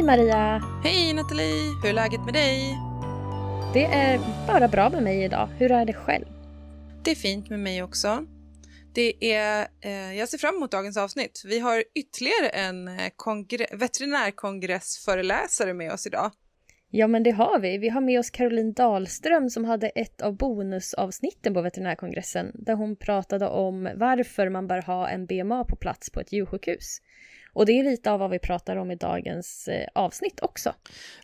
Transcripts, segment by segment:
Hej Maria! Hej Nathalie! Hur är läget med dig? Det är bara bra med mig idag. Hur är det själv? Det är fint med mig också. Det är, eh, jag ser fram emot dagens avsnitt. Vi har ytterligare en eh, veterinärkongressföreläsare med oss idag. Ja, men det har vi. Vi har med oss Caroline Dahlström som hade ett av bonusavsnitten på veterinärkongressen där hon pratade om varför man bör ha en BMA på plats på ett djursjukhus. Och det är lite av vad vi pratar om i dagens eh, avsnitt också.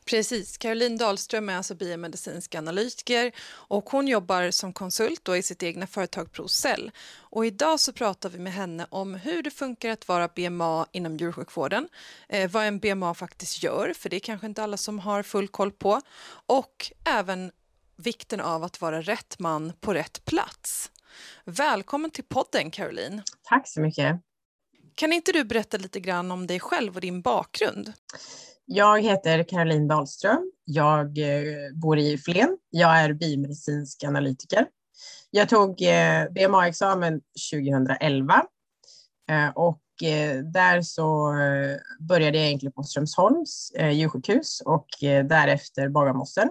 Precis, Caroline Dahlström är alltså biomedicinsk analytiker och hon jobbar som konsult då i sitt egna företag Procell. Och idag så pratar vi med henne om hur det funkar att vara BMA inom djursjukvården, eh, vad en BMA faktiskt gör, för det är kanske inte alla som har full koll på, och även vikten av att vara rätt man på rätt plats. Välkommen till podden Caroline. Tack så mycket. Kan inte du berätta lite grann om dig själv och din bakgrund? Jag heter Caroline Dahlström. Jag eh, bor i Flen. Jag är biomedicinsk analytiker. Jag tog eh, BMA-examen 2011 eh, och där så började jag egentligen på Strömsholms djursjukhus och därefter Bagarmossen.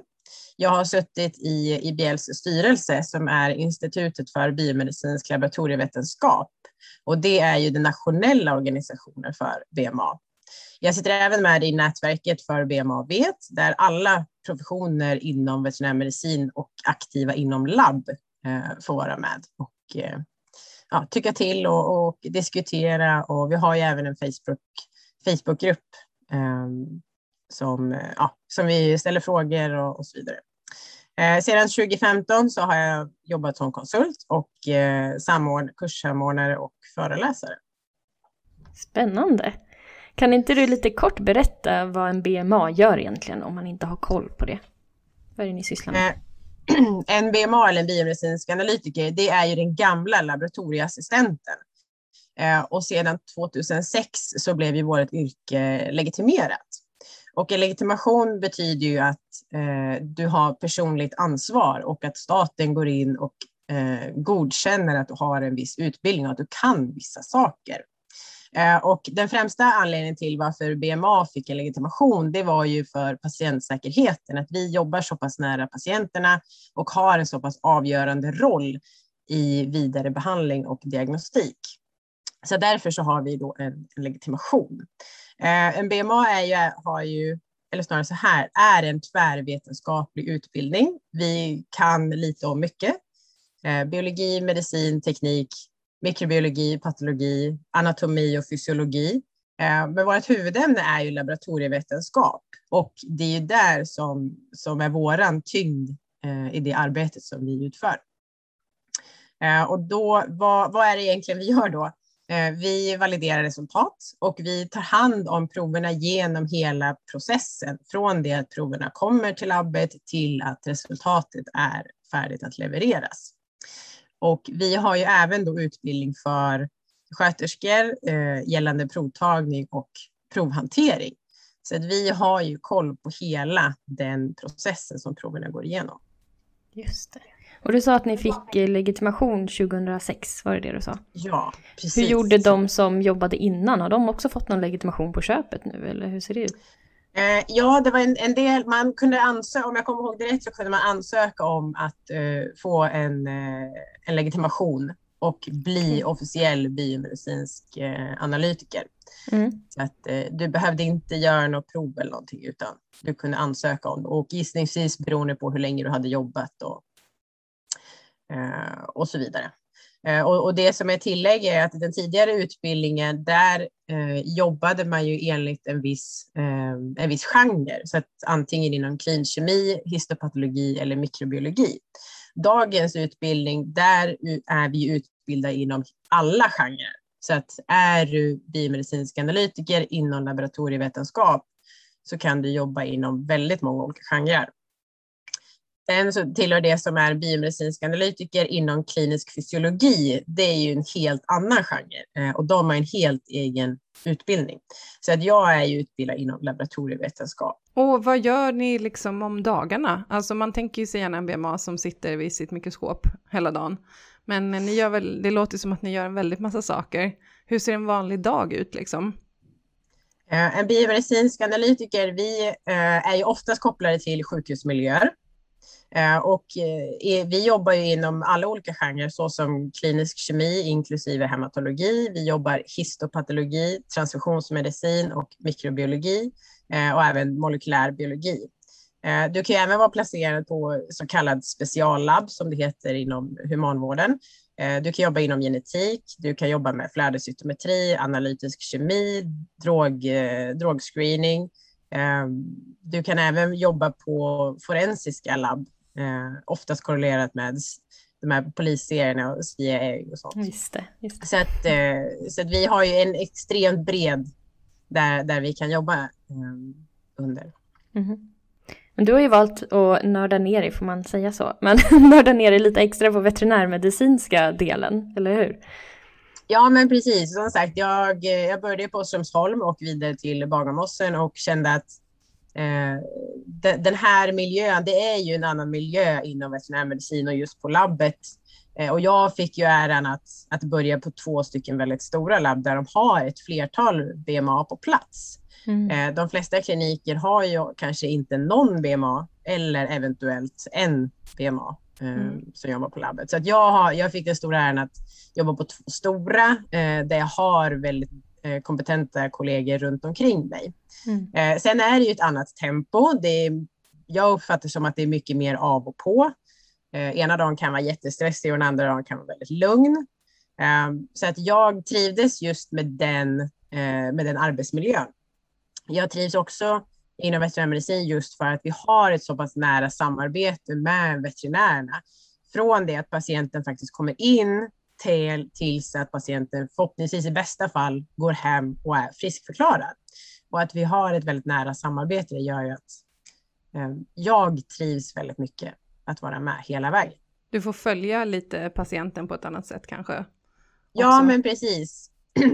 Jag har suttit i IBLs styrelse som är Institutet för biomedicinsk laboratorievetenskap och det är ju den nationella organisationen för BMA. Jag sitter även med i nätverket för BMA Vet, där alla professioner inom veterinärmedicin och aktiva inom labb eh, får vara med och eh, ja, tycka till och, och, diskutera. Och vi har ju även en Facebook, Facebookgrupp eh, som, eh, ja, som vi ställer frågor och, och så vidare. Eh, sedan 2015 så har jag jobbat som konsult och eh, samordn kurssamordnare och föreläsare. Spännande. Kan inte du lite kort berätta vad en BMA gör egentligen om man inte har koll på det? Vad är det ni sysslar med? Eh, en BMA eller en biomedicinsk analytiker, det är ju den gamla laboratorieassistenten. Eh, och sedan 2006 så blev ju vårt yrke legitimerat. Och en legitimation betyder ju att eh, du har personligt ansvar och att staten går in och eh, godkänner att du har en viss utbildning och att du kan vissa saker. Eh, och den främsta anledningen till varför BMA fick en legitimation, det var ju för patientsäkerheten, att vi jobbar så pass nära patienterna och har en så pass avgörande roll i vidare behandling och diagnostik. Så därför så har vi då en, en legitimation. Eh, en BMA är ju, har ju, eller snarare så här, är en tvärvetenskaplig utbildning. Vi kan lite om mycket. Eh, biologi, medicin, teknik, mikrobiologi, patologi, anatomi och fysiologi. Eh, men vårt huvudämne är ju laboratorievetenskap och det är ju där som, som är våran tyngd eh, i det arbetet som vi utför. Eh, och då, vad, vad är det egentligen vi gör då? Eh, vi validerar resultat och vi tar hand om proverna genom hela processen, från det att proverna kommer till labbet till att resultatet är färdigt att levereras. Och vi har ju även då utbildning för sköterskor eh, gällande provtagning och provhantering. Så att vi har ju koll på hela den processen som proverna går igenom. Just det. Och du sa att ni fick eh, legitimation 2006, var det det du sa? Ja, precis. Hur gjorde de som jobbade innan? Har de också fått någon legitimation på köpet nu eller hur ser det ut? Eh, ja, det var en, en, del, man kunde ansöka, om jag kommer ihåg det rätt så kunde man ansöka om att eh, få en, eh, en legitimation och bli mm. officiell biomedicinsk eh, analytiker. Mm. Så att eh, du behövde inte göra något prov eller någonting utan du kunde ansöka om det och gissningsvis beroende på hur länge du hade jobbat och Eh, och så vidare. Eh, och, och, det som är tillägg är att den tidigare utbildningen, där eh, jobbade man ju enligt en viss, eh, en viss genre, så att antingen inom klinkemi, histopatologi eller mikrobiologi. Dagens utbildning, där är vi utbildade inom alla genrer. Så att är du biomedicinsk analytiker inom laboratorievetenskap så kan du jobba inom väldigt många olika genrer. Sen så tillhör det som är biomedicinsk analytiker inom klinisk fysiologi, det är ju en helt annan genre eh, och de har en helt egen utbildning. Så att jag är ju utbildad inom laboratorievetenskap. Och vad gör ni liksom om dagarna? Alltså man tänker ju sig gärna en BMA som sitter vid sitt mikroskop hela dagen. Men ni gör väl, det låter som att ni gör en väldigt massa saker. Hur ser en vanlig dag ut liksom? Eh, en biomedicinsk analytiker, vi eh, är ju oftast kopplade till sjukhusmiljöer. Eh, och eh, vi jobbar ju inom alla olika genrer såsom klinisk kemi inklusive hematologi. Vi jobbar histopatologi, transfusionsmedicin och mikrobiologi eh, och även molekylär biologi. Du kan även vara placerad på så kallad speciallabb som det heter inom humanvården du kan jobba inom genetik, du kan jobba med flödesytometri, analytisk kemi, drog, drogscreening. Du kan även jobba på forensiska labb, eh, oftast korrelerat med de här polisserierna och CIA och sånt. Just det, just det. Så, att, så att vi har ju en extremt bred där, där vi kan jobba under. Mm -hmm. Men du har ju valt att nörda ner dig, får man säga så? Men nörda ner dig lite extra på veterinärmedicinska delen, eller hur? Ja, men precis. Som sagt, jag, jag började på Strömsholm och vidare till Bagarmossen och kände att eh, de, den här miljön, det är ju en annan miljö inom veterinärmedicin och just på labbet. Eh, och jag fick ju äran att, att börja på två stycken väldigt stora labb där de har ett flertal BMA på plats. Mm. Eh, de flesta kliniker har ju kanske inte någon BMA eller eventuellt en BMA eh, mm. som jobbar på labbet. Så att jag, har, jag fick den stora äran att jobba på två stora eh, där jag har väldigt kompetenta kollegor runt omkring mig. Mm. Sen är det ju ett annat tempo. Det är, jag uppfattar som att det är mycket mer av och på. Ena dagen kan vara jättestressig och den andra dagen kan vara väldigt lugn. Så att jag trivdes just med den, med den arbetsmiljön. Jag trivs också inom veterinärmedicin just för att vi har ett så pass nära samarbete med veterinärerna. Från det att patienten faktiskt kommer in till, tills att patienten förhoppningsvis i bästa fall går hem och är friskförklarad. Och att vi har ett väldigt nära samarbete gör ju att eh, jag trivs väldigt mycket att vara med hela vägen. Du får följa lite patienten på ett annat sätt kanske? Också. Ja, men precis.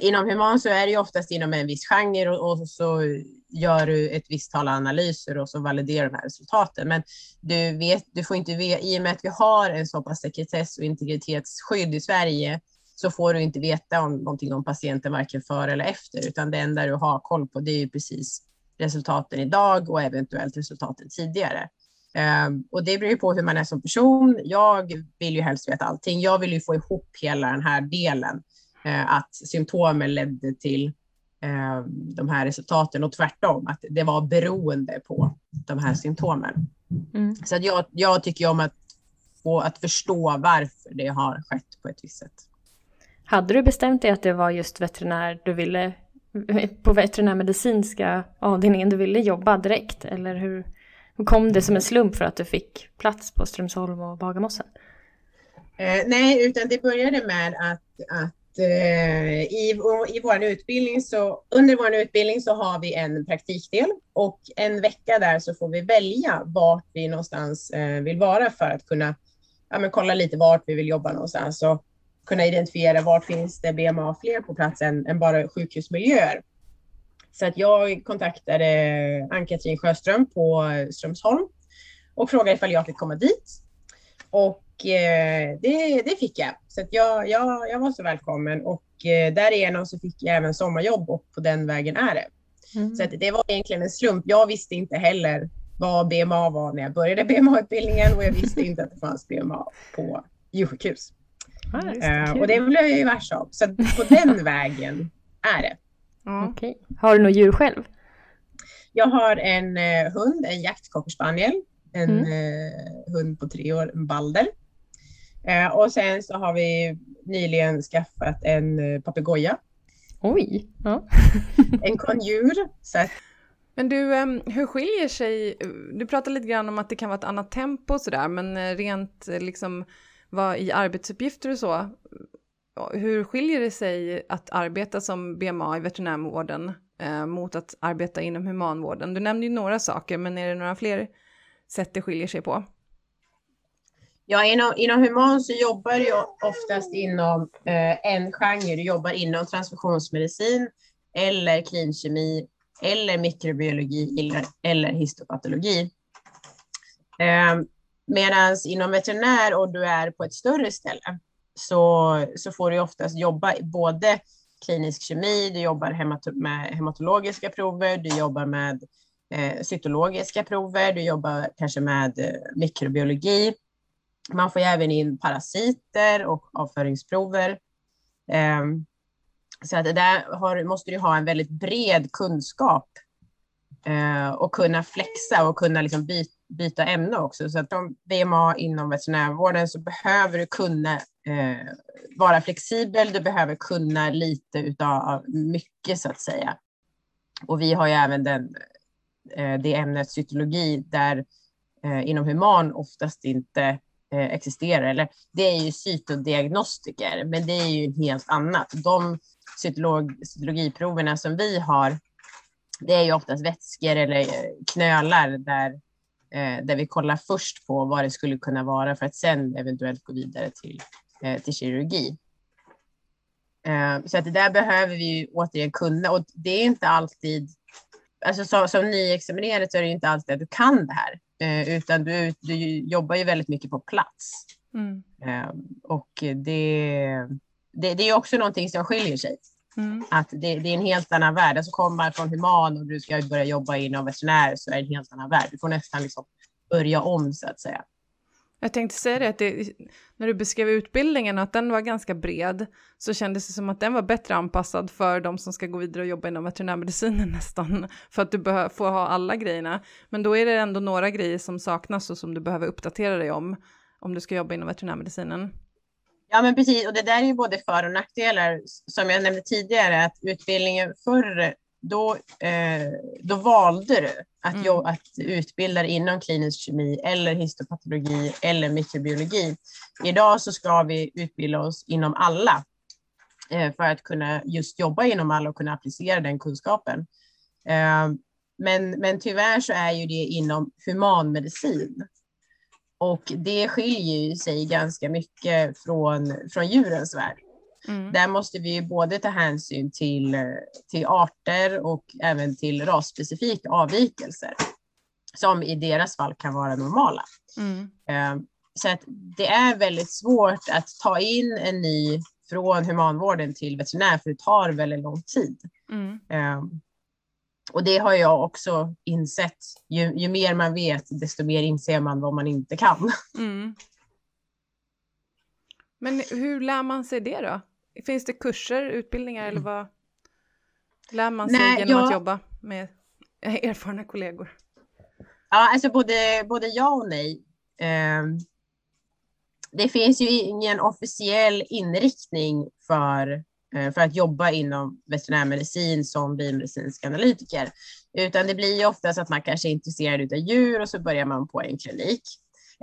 inom human så är det ju oftast inom en viss genre och, och, så gör du ett visst tal analyser och så validerar de här resultaten. Men du, vet, du får inte veta, i och med att vi har en så pass sekretess och integritetsskydd i Sverige så får du inte veta om någonting om patienten varken före eller efter, utan det enda du har koll på det är ju precis resultaten idag och eventuellt resultaten tidigare. Um, och det beror ju på hur man är som person. Jag vill ju helst veta allting. Jag vill ju få ihop hela den här delen att symptomen ledde till eh, de här resultaten och tvärtom, att det var beroende på de här symptomen. Mm. Så att jag, jag tycker om att få att förstå varför det har skett på ett visst sätt. Hade du bestämt dig att det var just veterinär du ville, på veterinärmedicinska avdelningen du ville jobba direkt? Eller hur, hur kom det som en slump för att du fick plats på Strömsholm och Bagarmossen? Eh, nej, utan det började med att, att Eh, i, i vår utbildning så under vår utbildning så har vi en praktikdel och en vecka där så får vi välja vart vi någonstans eh, vill vara för att kunna ja, men kolla lite vart vi vill jobba någonstans och kunna identifiera vart finns det BMA fler på plats än, än bara sjukhusmiljöer. Så att jag kontaktade Ann-Katrin Sjöström på Strömsholm och frågade ifall jag fick komma dit. Och det, det fick jag. Så jag, jag, jag var så välkommen och eh, därigenom så fick jag även sommarjobb och på den vägen är det. Mm. Så det var egentligen en slump. Jag visste inte heller vad BMA var när jag började BMA-utbildningen och jag visste inte att det fanns BMA på djursjukhus. Ah, uh, och det blev jag ju varse av. Så på den vägen är det. Mm. Okay. Har du något djur själv? Jag har en uh, hund, en jaktcockerspaniel. En mm. uh, hund på tre år, en balder. Eh, och sen så har vi nyligen skaffat en eh, papegoja. Oj! Ja. en konjur. Så att... Men du, hur skiljer sig, du pratar lite grann om att det kan vara ett annat tempo och sådär, men eh, rent liksom vad i arbetsuppgifter och så, hur skiljer det sig att arbeta som BMA i veterinärvården eh, mot att arbeta inom humanvården? Du nämnde ju några saker, men är det några fler sätt det skiljer sig på? Ja, inom, inom human så jobbar du oftast inom eh, en genre. Du jobbar inom transfusionsmedicin eller klinkemi eller mikrobiologi eller, eller histopatologi. Eh, Medan inom veterinär och du är på ett större ställe så, så får du oftast jobba både klinisk kemi, du jobbar hemato med hematologiska prover, du jobbar med eh, cytologiska prover, du jobbar kanske med eh, mikrobiologi. Man får ju även in parasiter och avföringsprover. Eh, så att där har, måste du ha en väldigt bred kunskap eh, och kunna flexa och kunna liksom byta byta ämne också. Så att om BMA inom veterinärvården så behöver du kunna eh, vara flexibel. Du behöver kunna lite utav mycket så att säga. Och vi har ju även den, eh, det ämnet cytologi där eh, inom human oftast inte Eh, existerar. Eller det är ju cytodiagnostiker, men det är ju helt annat. De cytolog, cytologiproverna som vi har, det är ju oftast vätskor eller eh, knölar där eh, där vi kollar först på vad det skulle kunna vara för att sen eventuellt gå vidare till, eh, till kirurgi. Eh, så att det där behöver vi återigen kunna och det är inte alltid, alltså så, som nyexaminerad så är det inte alltid att du kan det här, utan du, du jobbar ju väldigt mycket på plats. Mm. Eh, och det, det, det är också någonting som skiljer sig. Mm. Att det, det, är en helt annan värld. Alltså kommer från human och du ska börja jobba inom veterinär så är det en helt annan värld. Du får nästan liksom börja om så att säga. Jag tänkte säga det, att det, när du beskrev utbildningen att den var ganska bred så kändes det som att den var bättre anpassad för de som ska gå vidare och jobba inom veterinärmedicinen nästan. För att du får ha alla grejerna. Men då är det ändå några grejer som saknas och som du behöver uppdatera dig om om du ska jobba inom veterinärmedicinen. Ja, men precis. Och det där är ju både för och nackdelar. Som jag nämnde tidigare, att utbildningen förr, då, eh, då valde du att, mm. jag, att utbilda inom klinisk kemi eller histopatologi eller mikrobiologi. Idag så ska vi utbilda oss inom alla eh, för att kunna just jobba inom alla och kunna applicera den kunskapen. Eh, men, men tyvärr så är ju det inom humanmedicin. Och det skiljer sig ganska mycket från, från djurens värld. Mm. Där måste vi både ta hänsyn till, till arter och även till rasspecifika avvikelser som i deras fall kan vara normala. Mm. Ehm, så att det är väldigt svårt att ta in en ny från humanvården till veterinär, för det tar väldigt lång tid. Mm. Ehm, och det har jag också insett. Ju, ju, mer man vet, desto mer inser man vad man inte kan. Mm. Men hur lär man sig det då? Finns det kurser, utbildningar eller vad lär man sig Nej, genom jag... att jobba med erfarna kollegor? Ja, alltså både, både ja och nej. Um, det finns ju ingen officiell inriktning för Eh, för att jobba inom veterinärmedicin som biomedicinsk analytiker. Utan det blir ju oftast att man kanske är intresserad av djur och så börjar man på en klinik.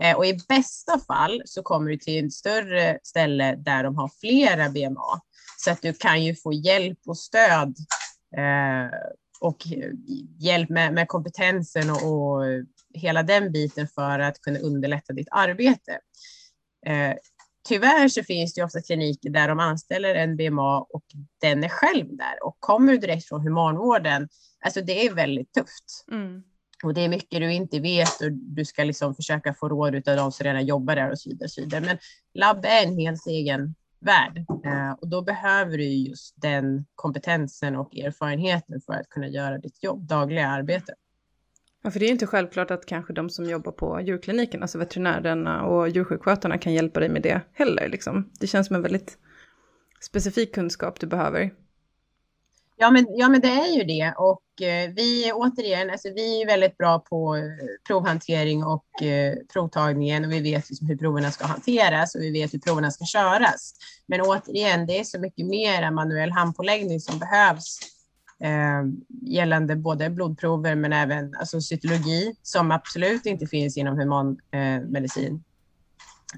Eh, och i bästa fall så kommer du till ett större ställe där de har flera BMA. Så att du kan ju få hjälp och stöd eh, och hjälp med, med kompetensen och, och, hela den biten för att kunna underlätta ditt arbete eh, tyvärr så finns det ofta kliniker där de anställer en BMA och den är själv där och kommer direkt från humanvården. Alltså det är väldigt tufft. Mm. Och det är mycket du inte vet och du ska liksom försöka få råd av de som redan jobbar där och så vidare. Och så vidare. Men labb är en helt egen värld eh, och då behöver du just den kompetensen och erfarenheten för att kunna göra ditt jobb, dagliga arbete. Ja, för det är inte självklart att kanske de som jobbar på djurkliniken, alltså veterinärerna och djursjukskötarna kan hjälpa dig med det heller. Liksom. Det känns som en väldigt specifik kunskap du behöver. Ja men, ja, men det är ju det. Och eh, vi återigen, alltså, vi är väldigt bra på eh, provhantering och eh, provtagningen och vi vet liksom hur proverna ska hanteras och vi vet hur proverna ska köras. Men återigen, det är så mycket mer än manuell handpåläggning som behövs eh, gällande både blodprover men även alltså, cytologi som absolut inte finns inom humanmedicin. Eh,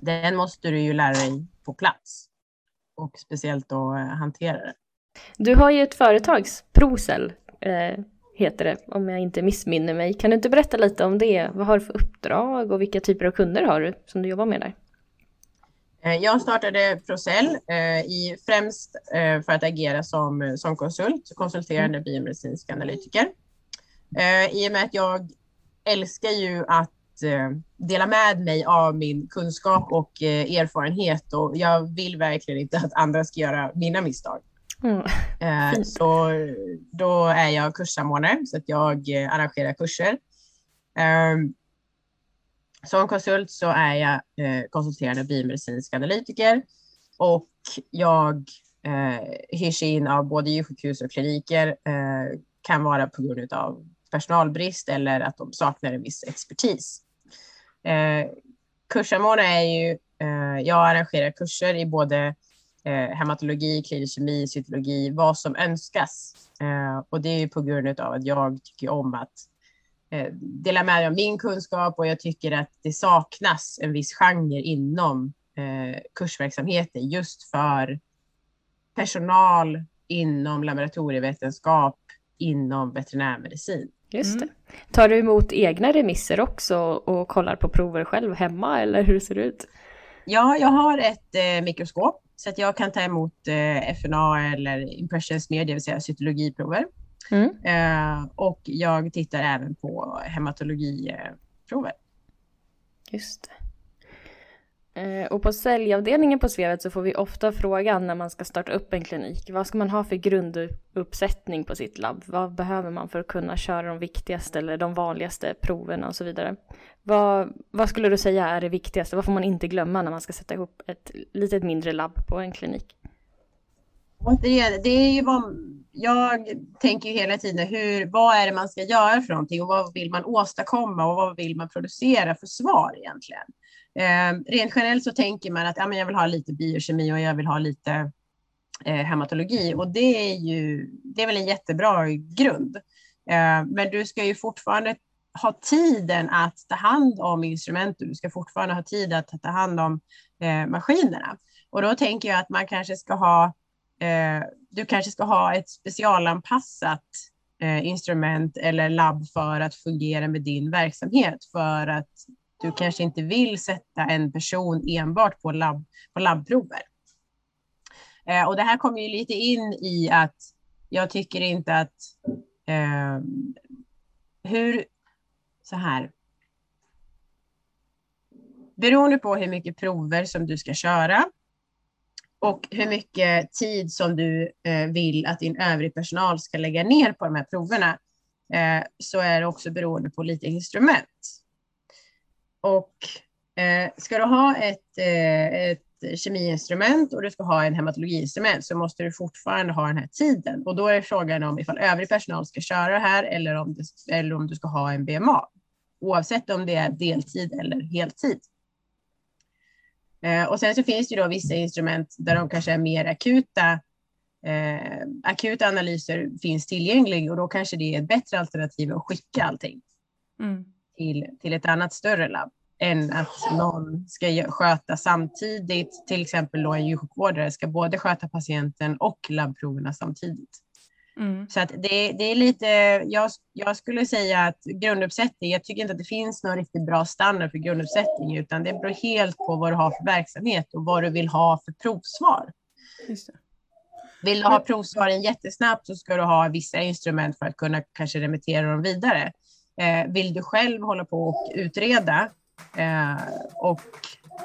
Den måste du ju lära dig på plats och speciellt då eh, hantera det. Du har ju ett företag, Procell eh, heter det, om jag inte missminner mig. Kan du inte berätta lite om det? Vad har du för uppdrag och vilka typer av kunder har du som du jobbar med där? Eh, jag startade Procell eh, i, främst eh, för att agera som, som konsult, konsulterande mm. biomedicinsk analytiker. Eh, I och med att jag älskar ju att eh, dela med mig av min kunskap och eh, erfarenhet och jag vill verkligen inte att andra ska göra mina misstag. Mm. Eh, så då är jag kurssamordnare så att jag eh, arrangerar kurser. Ehm, som konsult så är jag eh, konsulterande biomedicinsk analytiker och jag hyrs in av både djursjukhus och kliniker. kan vara på grund av personalbrist eller att de saknar en viss expertis. Kurssamordnare är ju, jag arrangerar kurser i både eh, hematologi, klinisk kemi, cytologi, vad som önskas. Eh, och det är på grund av att jag tycker om att eh, dela med mig av min kunskap och jag tycker att det saknas en viss genre inom eh, kursverksamheten just för personal inom laboratorievetenskap inom veterinärmedicin. Just det. Tar du emot egna remisser också och kollar på prover själv hemma eller hur ser det ut? Ja, jag har ett eh, mikroskop så att jag kan ta emot eh, FNA eller impressions med, det vill säga cytologiprover. Mm. Eh, och jag tittar även på hematologiprover. Just det. Eh, och på säljavdelningen på Svevet så får vi ofta frågan när man ska starta upp en klinik. Vad ska man ha för grunduppsättning på sitt labb? Vad behöver man för att kunna köra de viktigaste eller de vanligaste proverna och så vidare? Vad, vad skulle du säga är det viktigaste? Vad får man inte glömma när man ska sätta ihop ett litet mindre labb på en klinik? Återigen, det är ju vad jag tänker ju hela tiden hur, vad är det man ska göra för någonting och vad vill man åstadkomma och vad vill man producera för svar egentligen? Eh, rent generellt så tänker man att ja, men jag vill ha lite biokemi och jag vill ha lite eh, hematologi och det är ju det är väl en jättebra grund. Eh, men du ska ju fortfarande ha tiden att ta hand om instrumenten. Du ska fortfarande ha tid att ta hand om eh, maskinerna. Och då tänker jag att man kanske ska ha, eh, du kanske ska ha ett specialanpassat eh, instrument eller labb för att fungera med din verksamhet för att du kanske inte vill sätta en person enbart på, labb, på labbprover. Eh, och det här kommer ju lite in i att jag tycker inte att eh, hur, så här. Beroende på hur mycket prover som du ska köra och hur mycket tid som du eh, vill att din övrig personal ska lägga ner på de här proverna eh, så är det också beroende på lite instrument. Och eh, ska du ha ett, eh, ett kemiinstrument och du ska ha en hematologiinstrument så måste du fortfarande ha den här tiden. Och då är frågan om ifall övrig personal ska köra det här eller om, det, eller om du ska ha en BMA. Oavsett om det är deltid eller heltid. Eh, och sen så finns det då vissa instrument där de kanske är mer akuta. Eh, akuta analyser finns tillgängliga och då kanske det är ett bättre alternativ att skicka allting. Mm till, till ett annat större labb än att någon ska sköta samtidigt, till exempel då en djursjukvårdare ska både sköta patienten och labbproverna samtidigt. Mm. Så att det, det är lite, jag, jag skulle säga att grunduppsättning, jag tycker inte att det finns någon riktigt bra standard för grunduppsättning, utan det beror helt på vad du har för verksamhet och vad du vill ha för provsvar. Vill du ha provsvaren jättesnabbt så ska du ha vissa instrument för att kunna kanske remittera dem vidare. Eh, vill du själv hålla på och utreda eh, och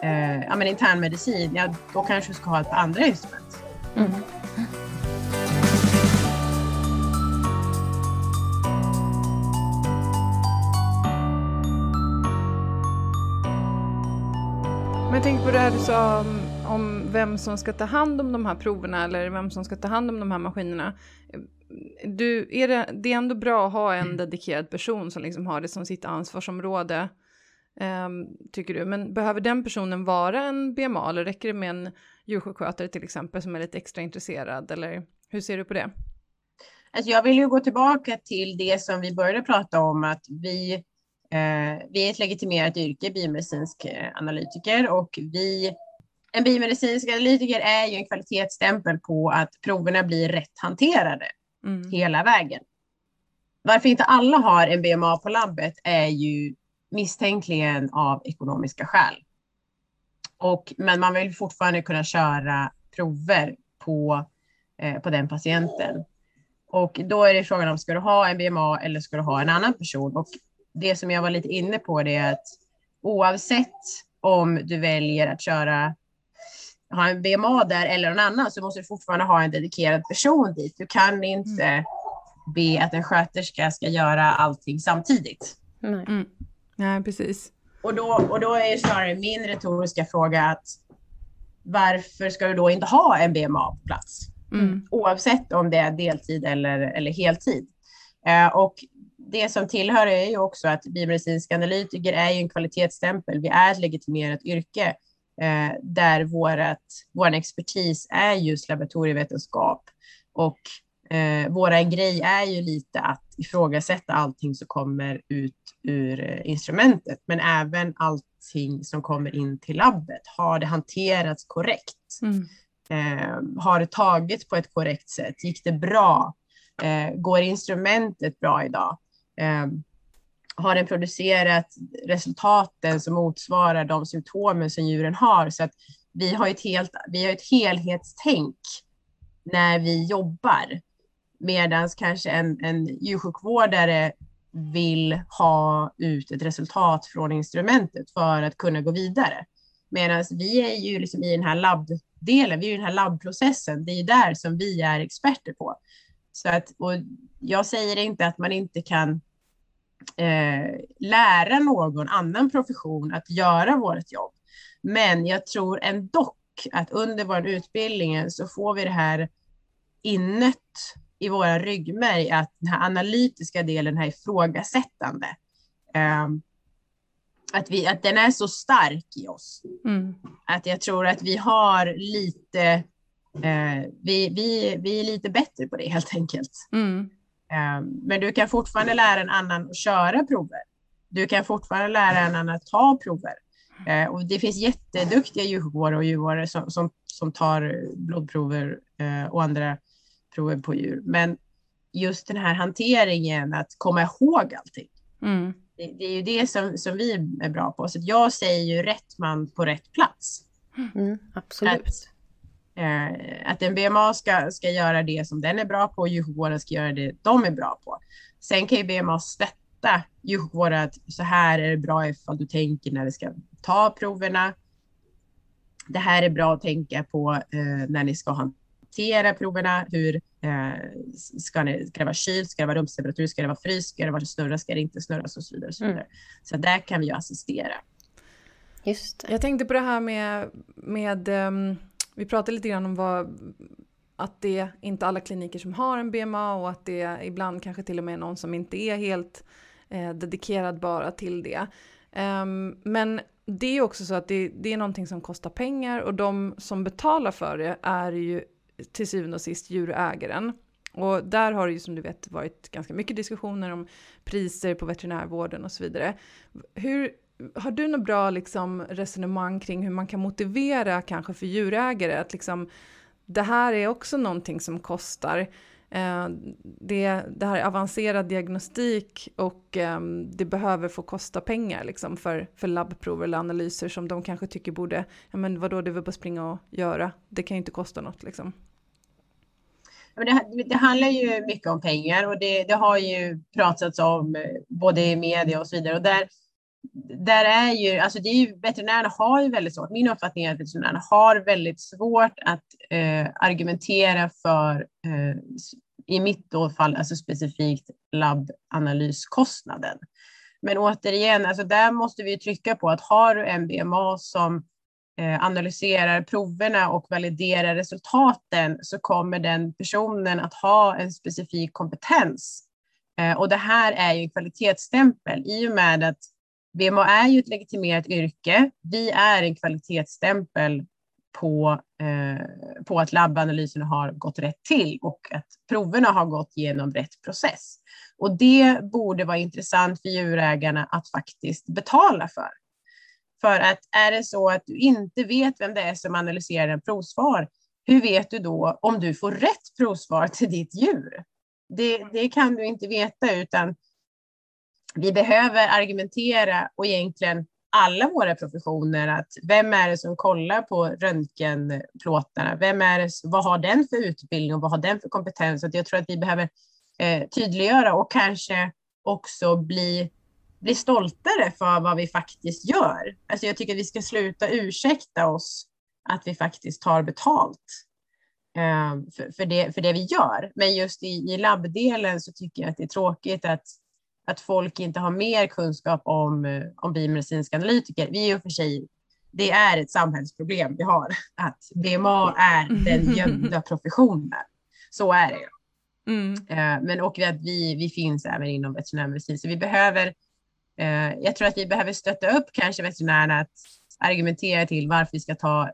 eh, ja, men internmedicin, ja, då kanske du ska ha ett andra instrument. Mm. Men jag tänker på det här du sa om, om, vem som ska ta hand om de här proverna eller vem som ska ta hand om de här maskinerna du, är det, det är ändå bra att ha en dedikerad person som liksom har det som sitt ansvarsområde, um, tycker du. Men behöver den personen vara en BMA eller räcker det med en djursjukskötare till exempel som är lite extra intresserad? Eller hur ser du på det? Alltså jag vill ju gå tillbaka till det som vi började prata om, att vi, eh, vi är ett legitimerat yrke, biomedicinsk eh, analytiker, och vi en biomedicinsk analytiker är ju en kvalitetsstämpel på att proverna blir rätt hanterade mm. hela vägen. Varför inte alla har en BMA på labbet är ju misstänkligen av ekonomiska skäl. Och, men man vill fortfarande kunna köra prover på, eh, på den patienten. Och då är det frågan om ska du ha en BMA eller ska du ha en annan person? Och det som jag var lite inne på det är att oavsett om du väljer att köra ha en BMA där eller någon annan så måste du fortfarande ha en dedikerad person dit. Du kan inte mm. be att en sköterska ska göra allting samtidigt. Nej, mm. Nej precis. Och då, och då är snarare min retoriska fråga att varför ska du då inte ha en BMA på plats? Mm. Oavsett om det är deltid eller, eller heltid. Eh, och det som tillhör är ju också att biomedicinska analytiker är ju en kvalitetsstämpel. Vi är ett legitimerat yrke där vårat, vår expertis är just laboratorievetenskap. Och eh, våra grej är ju lite att ifrågasätta allting som kommer ut ur eh, instrumentet, men även allting som kommer in till labbet. Har det hanterats korrekt? Mm. Eh, har det tagits på ett korrekt sätt? Gick det bra? Eh, går instrumentet bra idag? Har den producerat resultaten som motsvarar de symptomen som djuren har? Så att vi har ett, helt, vi har ett helhetstänk när vi jobbar. Medan kanske en, en djursjukvårdare vill ha ut ett resultat från instrumentet för att kunna gå vidare. Medan vi är ju liksom i den här labbdelen, vi är i den här labbprocessen, det är där som vi är experter på. Så att, och jag säger inte att man inte kan eh, lära någon annan profession att göra vårt jobb. Men jag tror ändå att under vår utbildning så får vi det här innet i våra ryggmärg att den här analytiska delen, den här ifrågasättande, eh, att, vi, att den är så stark i oss. Mm. Att jag tror att vi har lite, eh, vi, vi, vi är lite bättre på det helt enkelt. Mm. Ehm, men du kan fortfarande lära en annan att köra prover. Du kan fortfarande lära en annan att ta prover. Ehm, och det finns jätteduktiga djursjukvårdare och djurvårdare som, som, som tar blodprover eh, och andra prover på djur. Men just den här hanteringen, att komma ihåg allting. Mm. Det, det, är ju det som, som vi är bra på. Så jag säger ju rätt man på rätt plats. Mm, absolut. Att, att en BMA ska, ska göra det som den är bra på och djursjukvården ska göra det de är bra på. Sen kan ju BMA stötta djursjukvården att så här är det bra ifall du tänker när du ska ta proverna. Det här är bra att tänka på eh, när ni ska hantera proverna. Hur eh, ska, ni, ska det vara kylt? Ska det vara rumstemperatur? Ska det vara fryst? Ska det vara snurra? Ska det inte snurras? Och så vidare. Och så, vidare. Mm. så där kan vi ju assistera. Just det. Jag tänkte på det här med, med um vi pratade lite grann om vad, att det är inte alla kliniker som har en BMA och att det ibland kanske till och med är någon som inte är helt eh, dedikerad bara till det. Um, men det är också så att det, det, är någonting som kostar pengar och de som betalar för det är ju till syvende och sist djurägaren. Och där har det ju som du vet varit ganska mycket diskussioner om priser på veterinärvården och så vidare. Hur, har du något bra liksom, resonemang kring hur man kan motivera kanske för djurägare att liksom, det här är också någonting som kostar. Eh, det, det här är avancerad diagnostik och eh, det behöver få kosta pengar liksom, för, för labbprover eller analyser som de kanske tycker borde, ja men vadå det är väl bara springa och göra, det kan ju inte kosta något liksom. Det, det, handlar ju mycket om pengar och det, det har ju pratats om eh, både i media och så vidare. Och där, där är ju, alltså det är ju, veterinärerna har ju väldigt svårt, min uppfattning är att veterinärerna har väldigt svårt att eh, argumentera för, eh, i mitt då fall, alltså specifikt labbanalyskostnaden. Men återigen, alltså där måste vi trycka på att har du en BMA som eh, analyserar proverna och validerar resultaten så kommer den personen att ha en specifik kompetens. Eh, och det här är ju en kvalitetsstämpel i och med att VMA är ju ett legitimerat yrke. Vi är en kvalitetsstämpel på, eh, på att labbanalyserna har gått rätt till och att proverna har gått genom rätt process. Och det borde vara intressant för djurägarna att faktiskt betala för. För att är det så att du inte vet vem det är som analyserar en provsvar, hur vet du då om du får rätt provsvar till ditt djur? Det, det kan du inte veta, utan vi behöver argumentera och egentligen alla våra professioner att vem är det som kollar på röntgenplåtarna? Vem är det, vad har den för utbildning och vad har den för kompetens? Att jag tror att vi behöver eh, tydliggöra och kanske också bli, bli stoltare för vad vi faktiskt gör. Alltså jag tycker att vi ska sluta ursäkta oss att vi faktiskt tar betalt eh, för, för, det, för det vi gör. Men just i, i labbdelen så tycker jag att det är tråkigt att att folk inte har mer kunskap om, eh, om biomedicinska analytiker. Vi är för sig, det är ett samhällsproblem vi har, att BMA är den gömda professionen. Så är det ju. Mm. Eh, men och att vi, vi finns även inom veterinärmedicin, så vi behöver, eh, jag tror att vi behöver stötta upp kanske veterinärerna att argumentera till varför vi ska ta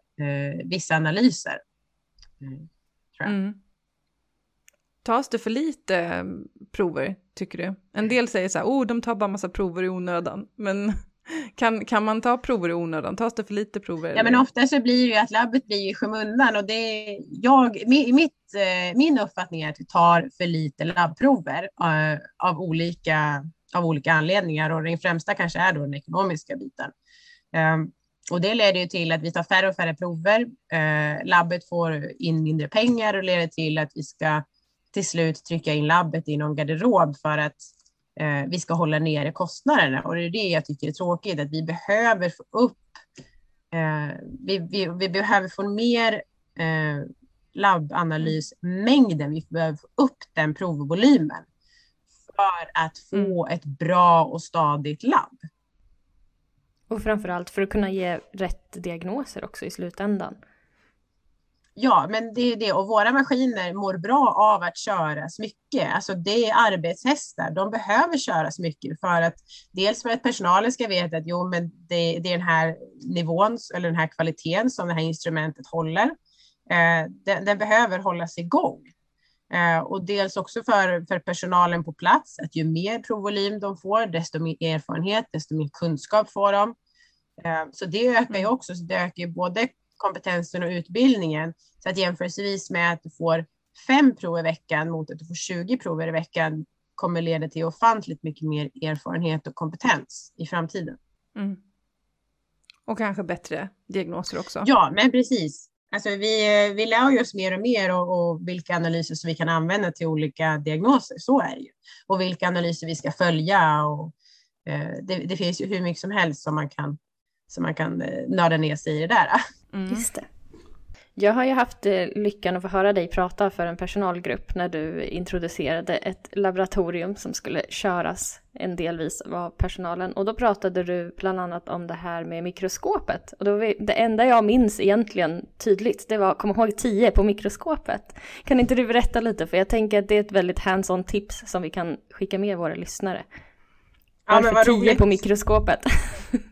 vissa analyser. Mm, mm. Tas det för lite prover, tycker du? En del säger så här, oh, de tar bara massa prover i onödan. Men kan, kan man ta prover i onödan? Tas det för lite prover? Ja, men ofta så blir det ju att labbet blir i skymundan och det jag, mitt, eh, min uppfattning är att vi tar för lite labbprover uh, av, olika, av olika anledningar och den främsta kanske är då den ekonomiska biten. Um, och det leder ju till att vi tar färre och färre prover. Labbet får in mindre pengar och leder till att vi ska till slut trycka in labbet i någon garderob för att eh, vi ska hålla nere kostnaderna. Och det är det jag tycker är tråkigt, att vi behöver få upp, eh, vi, vi, vi, behöver få mer eh, labbanalysmängden, vi behöver få upp den provvolymen för att få mm. ett bra och stadigt labb. Och framförallt för att kunna ge rätt diagnoser också i slutändan. Ja, men det är det. Och våra maskiner mår bra av att köras mycket. Alltså det är arbetshästar. De behöver köras mycket för att dels för att personalen ska veta att jo, men det, det är den här nivån eller den här kvaliteten som det här instrumentet håller. Eh, den, den, behöver hållas igång. Eh, och dels också för, för personalen på plats, att ju mer provvolym de får, desto mer erfarenhet, desto mer kunskap får de. Eh, så det ökar ju mm. också, så det ökar ju både kompetensen och utbildningen. Så att jämförelsevis med att du får fem prov i veckan mot att du får 20 prover i veckan kommer leda till ofantligt mycket mer erfarenhet och kompetens i framtiden. Mm. Och kanske bättre diagnoser också. Ja, men precis. Alltså vi, vi lär oss mer och mer och, och, vilka analyser som vi kan använda till olika diagnoser. Så är det ju. Och vilka analyser vi ska följa. Och, eh, det, det, finns ju hur mycket som helst som man kan, som man kan eh, nörda ner sig i det där. Mm. Just det. Jag har ju haft eh, lyckan att få höra dig prata för en personalgrupp när du introducerade ett laboratorium som skulle köras en delvis av personalen. Och då pratade du bland annat om det här med mikroskopet. Och då, det enda jag minns egentligen tydligt, det var kom ihåg 10 på mikroskopet. Kan inte du berätta lite? För jag tänker att det är ett väldigt hands-on tips som vi kan skicka med våra lyssnare. Varför ja, 10 på mikroskopet?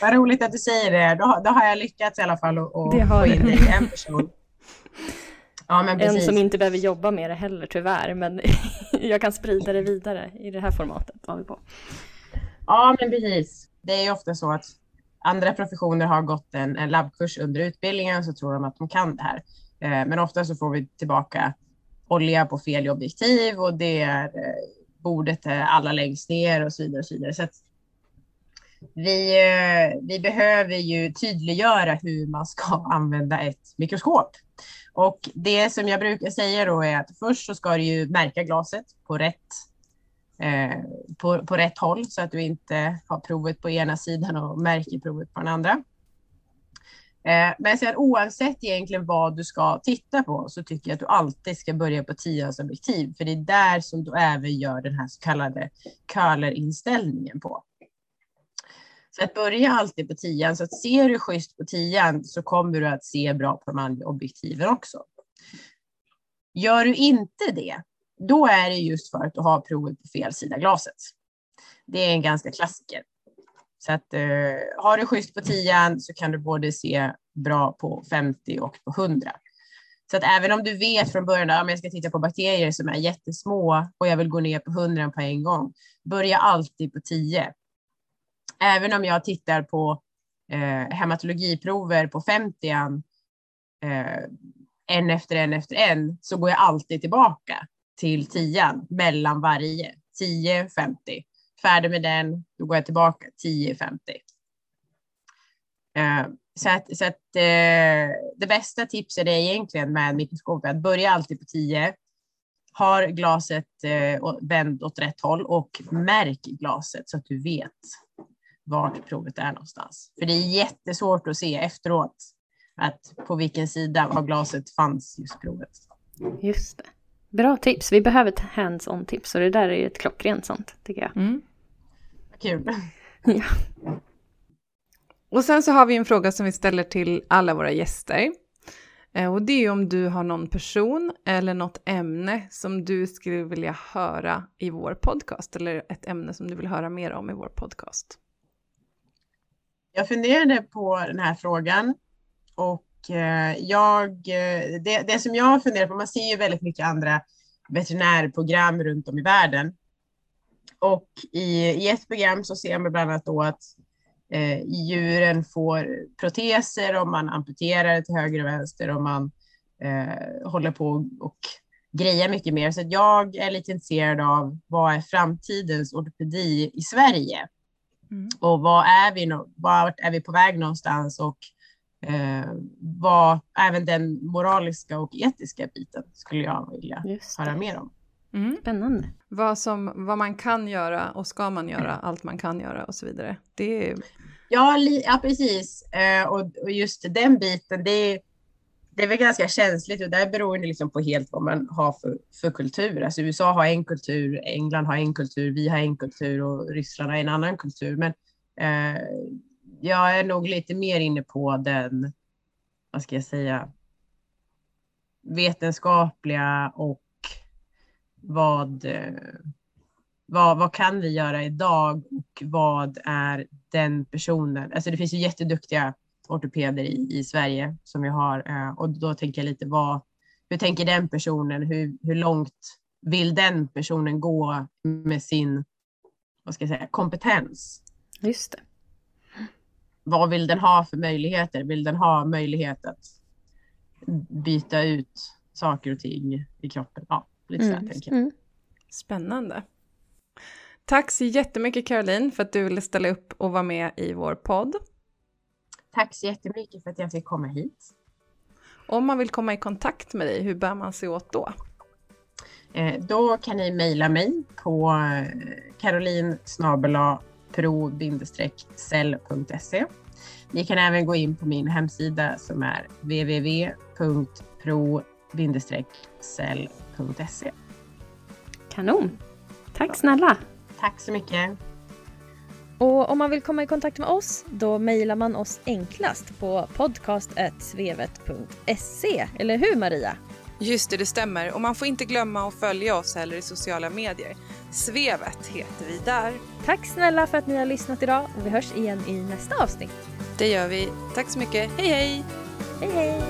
Vad roligt att du säger det. Då, då har jag lyckats i alla fall att få in dig en person. Ja, men en som inte behöver jobba med det heller tyvärr, men jag kan sprida det vidare i det här formatet. Var vi på. Ja, men precis. Det är ju ofta så att andra professioner har gått en, en labbkurs under utbildningen så tror de att de kan det här. Eh, men ofta så får vi tillbaka olja på fel objektiv och det är eh, bordet är alla längst ner och så vidare. Och så vidare. Så vi, eh, vi behöver ju tydliggöra hur man ska använda ett mikroskop. Och det som jag brukar säga då är att först så ska du ju märka glaset på rätt, eh, på, på rätt håll så att du inte har provet på ena sidan och märker provet på den andra. Eh, men sen oavsett egentligen vad du ska titta på så tycker jag att du alltid ska börja på 10 objektiv för det är där som du även gör den här så kallade curlerinställningen på. Så att börja alltid på tian. Så att ser du schysst på tian så kommer du att se bra på de andra objektiven också. Gör du inte det, då är det just för att du har provet på fel sida glaset. Det är en ganska klassiker. Så att eh, har du schysst på tian så kan du både se bra på 50 och på 100. Så att även om du vet från början att jag ska titta på bakterier som är jättesmå och jag vill gå ner på 100 på en gång, börja alltid på 10. Även om jag tittar på eh, hematologiprover på 50 eh, en efter en efter en, så går jag alltid tillbaka till 10 mellan varje. 10, 50. Färdig med den, då går jag tillbaka 10, 50. Eh, så att, så att eh, det bästa tipset är egentligen med mikroskopet att börja alltid på 10. Har glaset eh, vänt åt rätt håll och märk glaset så att du vet vart provet är någonstans. För det är jättesvårt att se efteråt att på vilken sida av glaset fanns just provet. Just det. Bra tips. Vi behöver ett hands-on tips och det där är ju ett klockrent sånt tycker jag. Mm. Kul. ja. Och sen så har vi en fråga som vi ställer till alla våra gäster. Eh, och det är om du har någon person eller något ämne som du skulle vilja höra i vår podcast eller ett ämne som du vill höra mer om i vår podcast. Jag funderade på den här frågan och eh, jag, eh, det, det som jag funderar på, man ser ju väldigt mycket andra veterinärprogram runt om i världen. Och i, i ett program så ser man bland annat då att eh, djuren får proteser om man amputerar till höger och vänster och man eh, håller på och grejer mycket mer. Så jag är lite intresserad av vad är framtidens ortopedi i Sverige? Mm. Och vad är vi, vart är vi på väg någonstans? Och eh, vad, även den moraliska och etiska biten skulle jag vilja höra mer om. Mm. Spännande. Vad, som, vad man kan göra och ska man göra, allt man kan göra och så vidare. Det är... ja, ja, precis. Eh, och, och, just den biten, det är, det är väl ganska känsligt och där beror det liksom på helt vad man har för, för kultur. Alltså USA har en kultur, England har en kultur, vi har en kultur och Ryssland har en annan kultur. Men eh, jag är nog lite mer inne på den, vad ska jag säga, vetenskapliga och vad, eh, vad, vad kan vi göra idag och vad är den personen? Alltså det finns ju jätteduktiga ortopeder i, i Sverige som vi har eh, och då tänker jag lite vad, hur tänker den personen? Hur, hur långt vill den personen gå med sin vad ska jag säga, kompetens? Just det. Vad vill den ha för möjligheter? Vill den ha möjlighet att byta ut saker och ting i kroppen? Ja, lite mm. så tänker jag. Mm. Spännande. Tack så jättemycket Caroline för att du ville ställa upp och vara med i vår podd. Tack så jättemycket för att jag fick komma hit. Om man vill komma i kontakt med dig, hur bär man sig åt då? Eh, då kan ni mejla mig på eh, caroline pro-cell.se. Ni kan även gå in på min hemsida som är www.pro-cell.se. Kanon! Tack snälla! Tack så mycket! Och om man vill komma i kontakt med oss då mejlar man oss enklast på podcast.svevet.se. Eller hur Maria? Just det, det stämmer. Och man får inte glömma att följa oss heller i sociala medier. Svevet heter vi där. Tack snälla för att ni har lyssnat idag och vi hörs igen i nästa avsnitt. Det gör vi. Tack så mycket. Hej hej! Hej hej!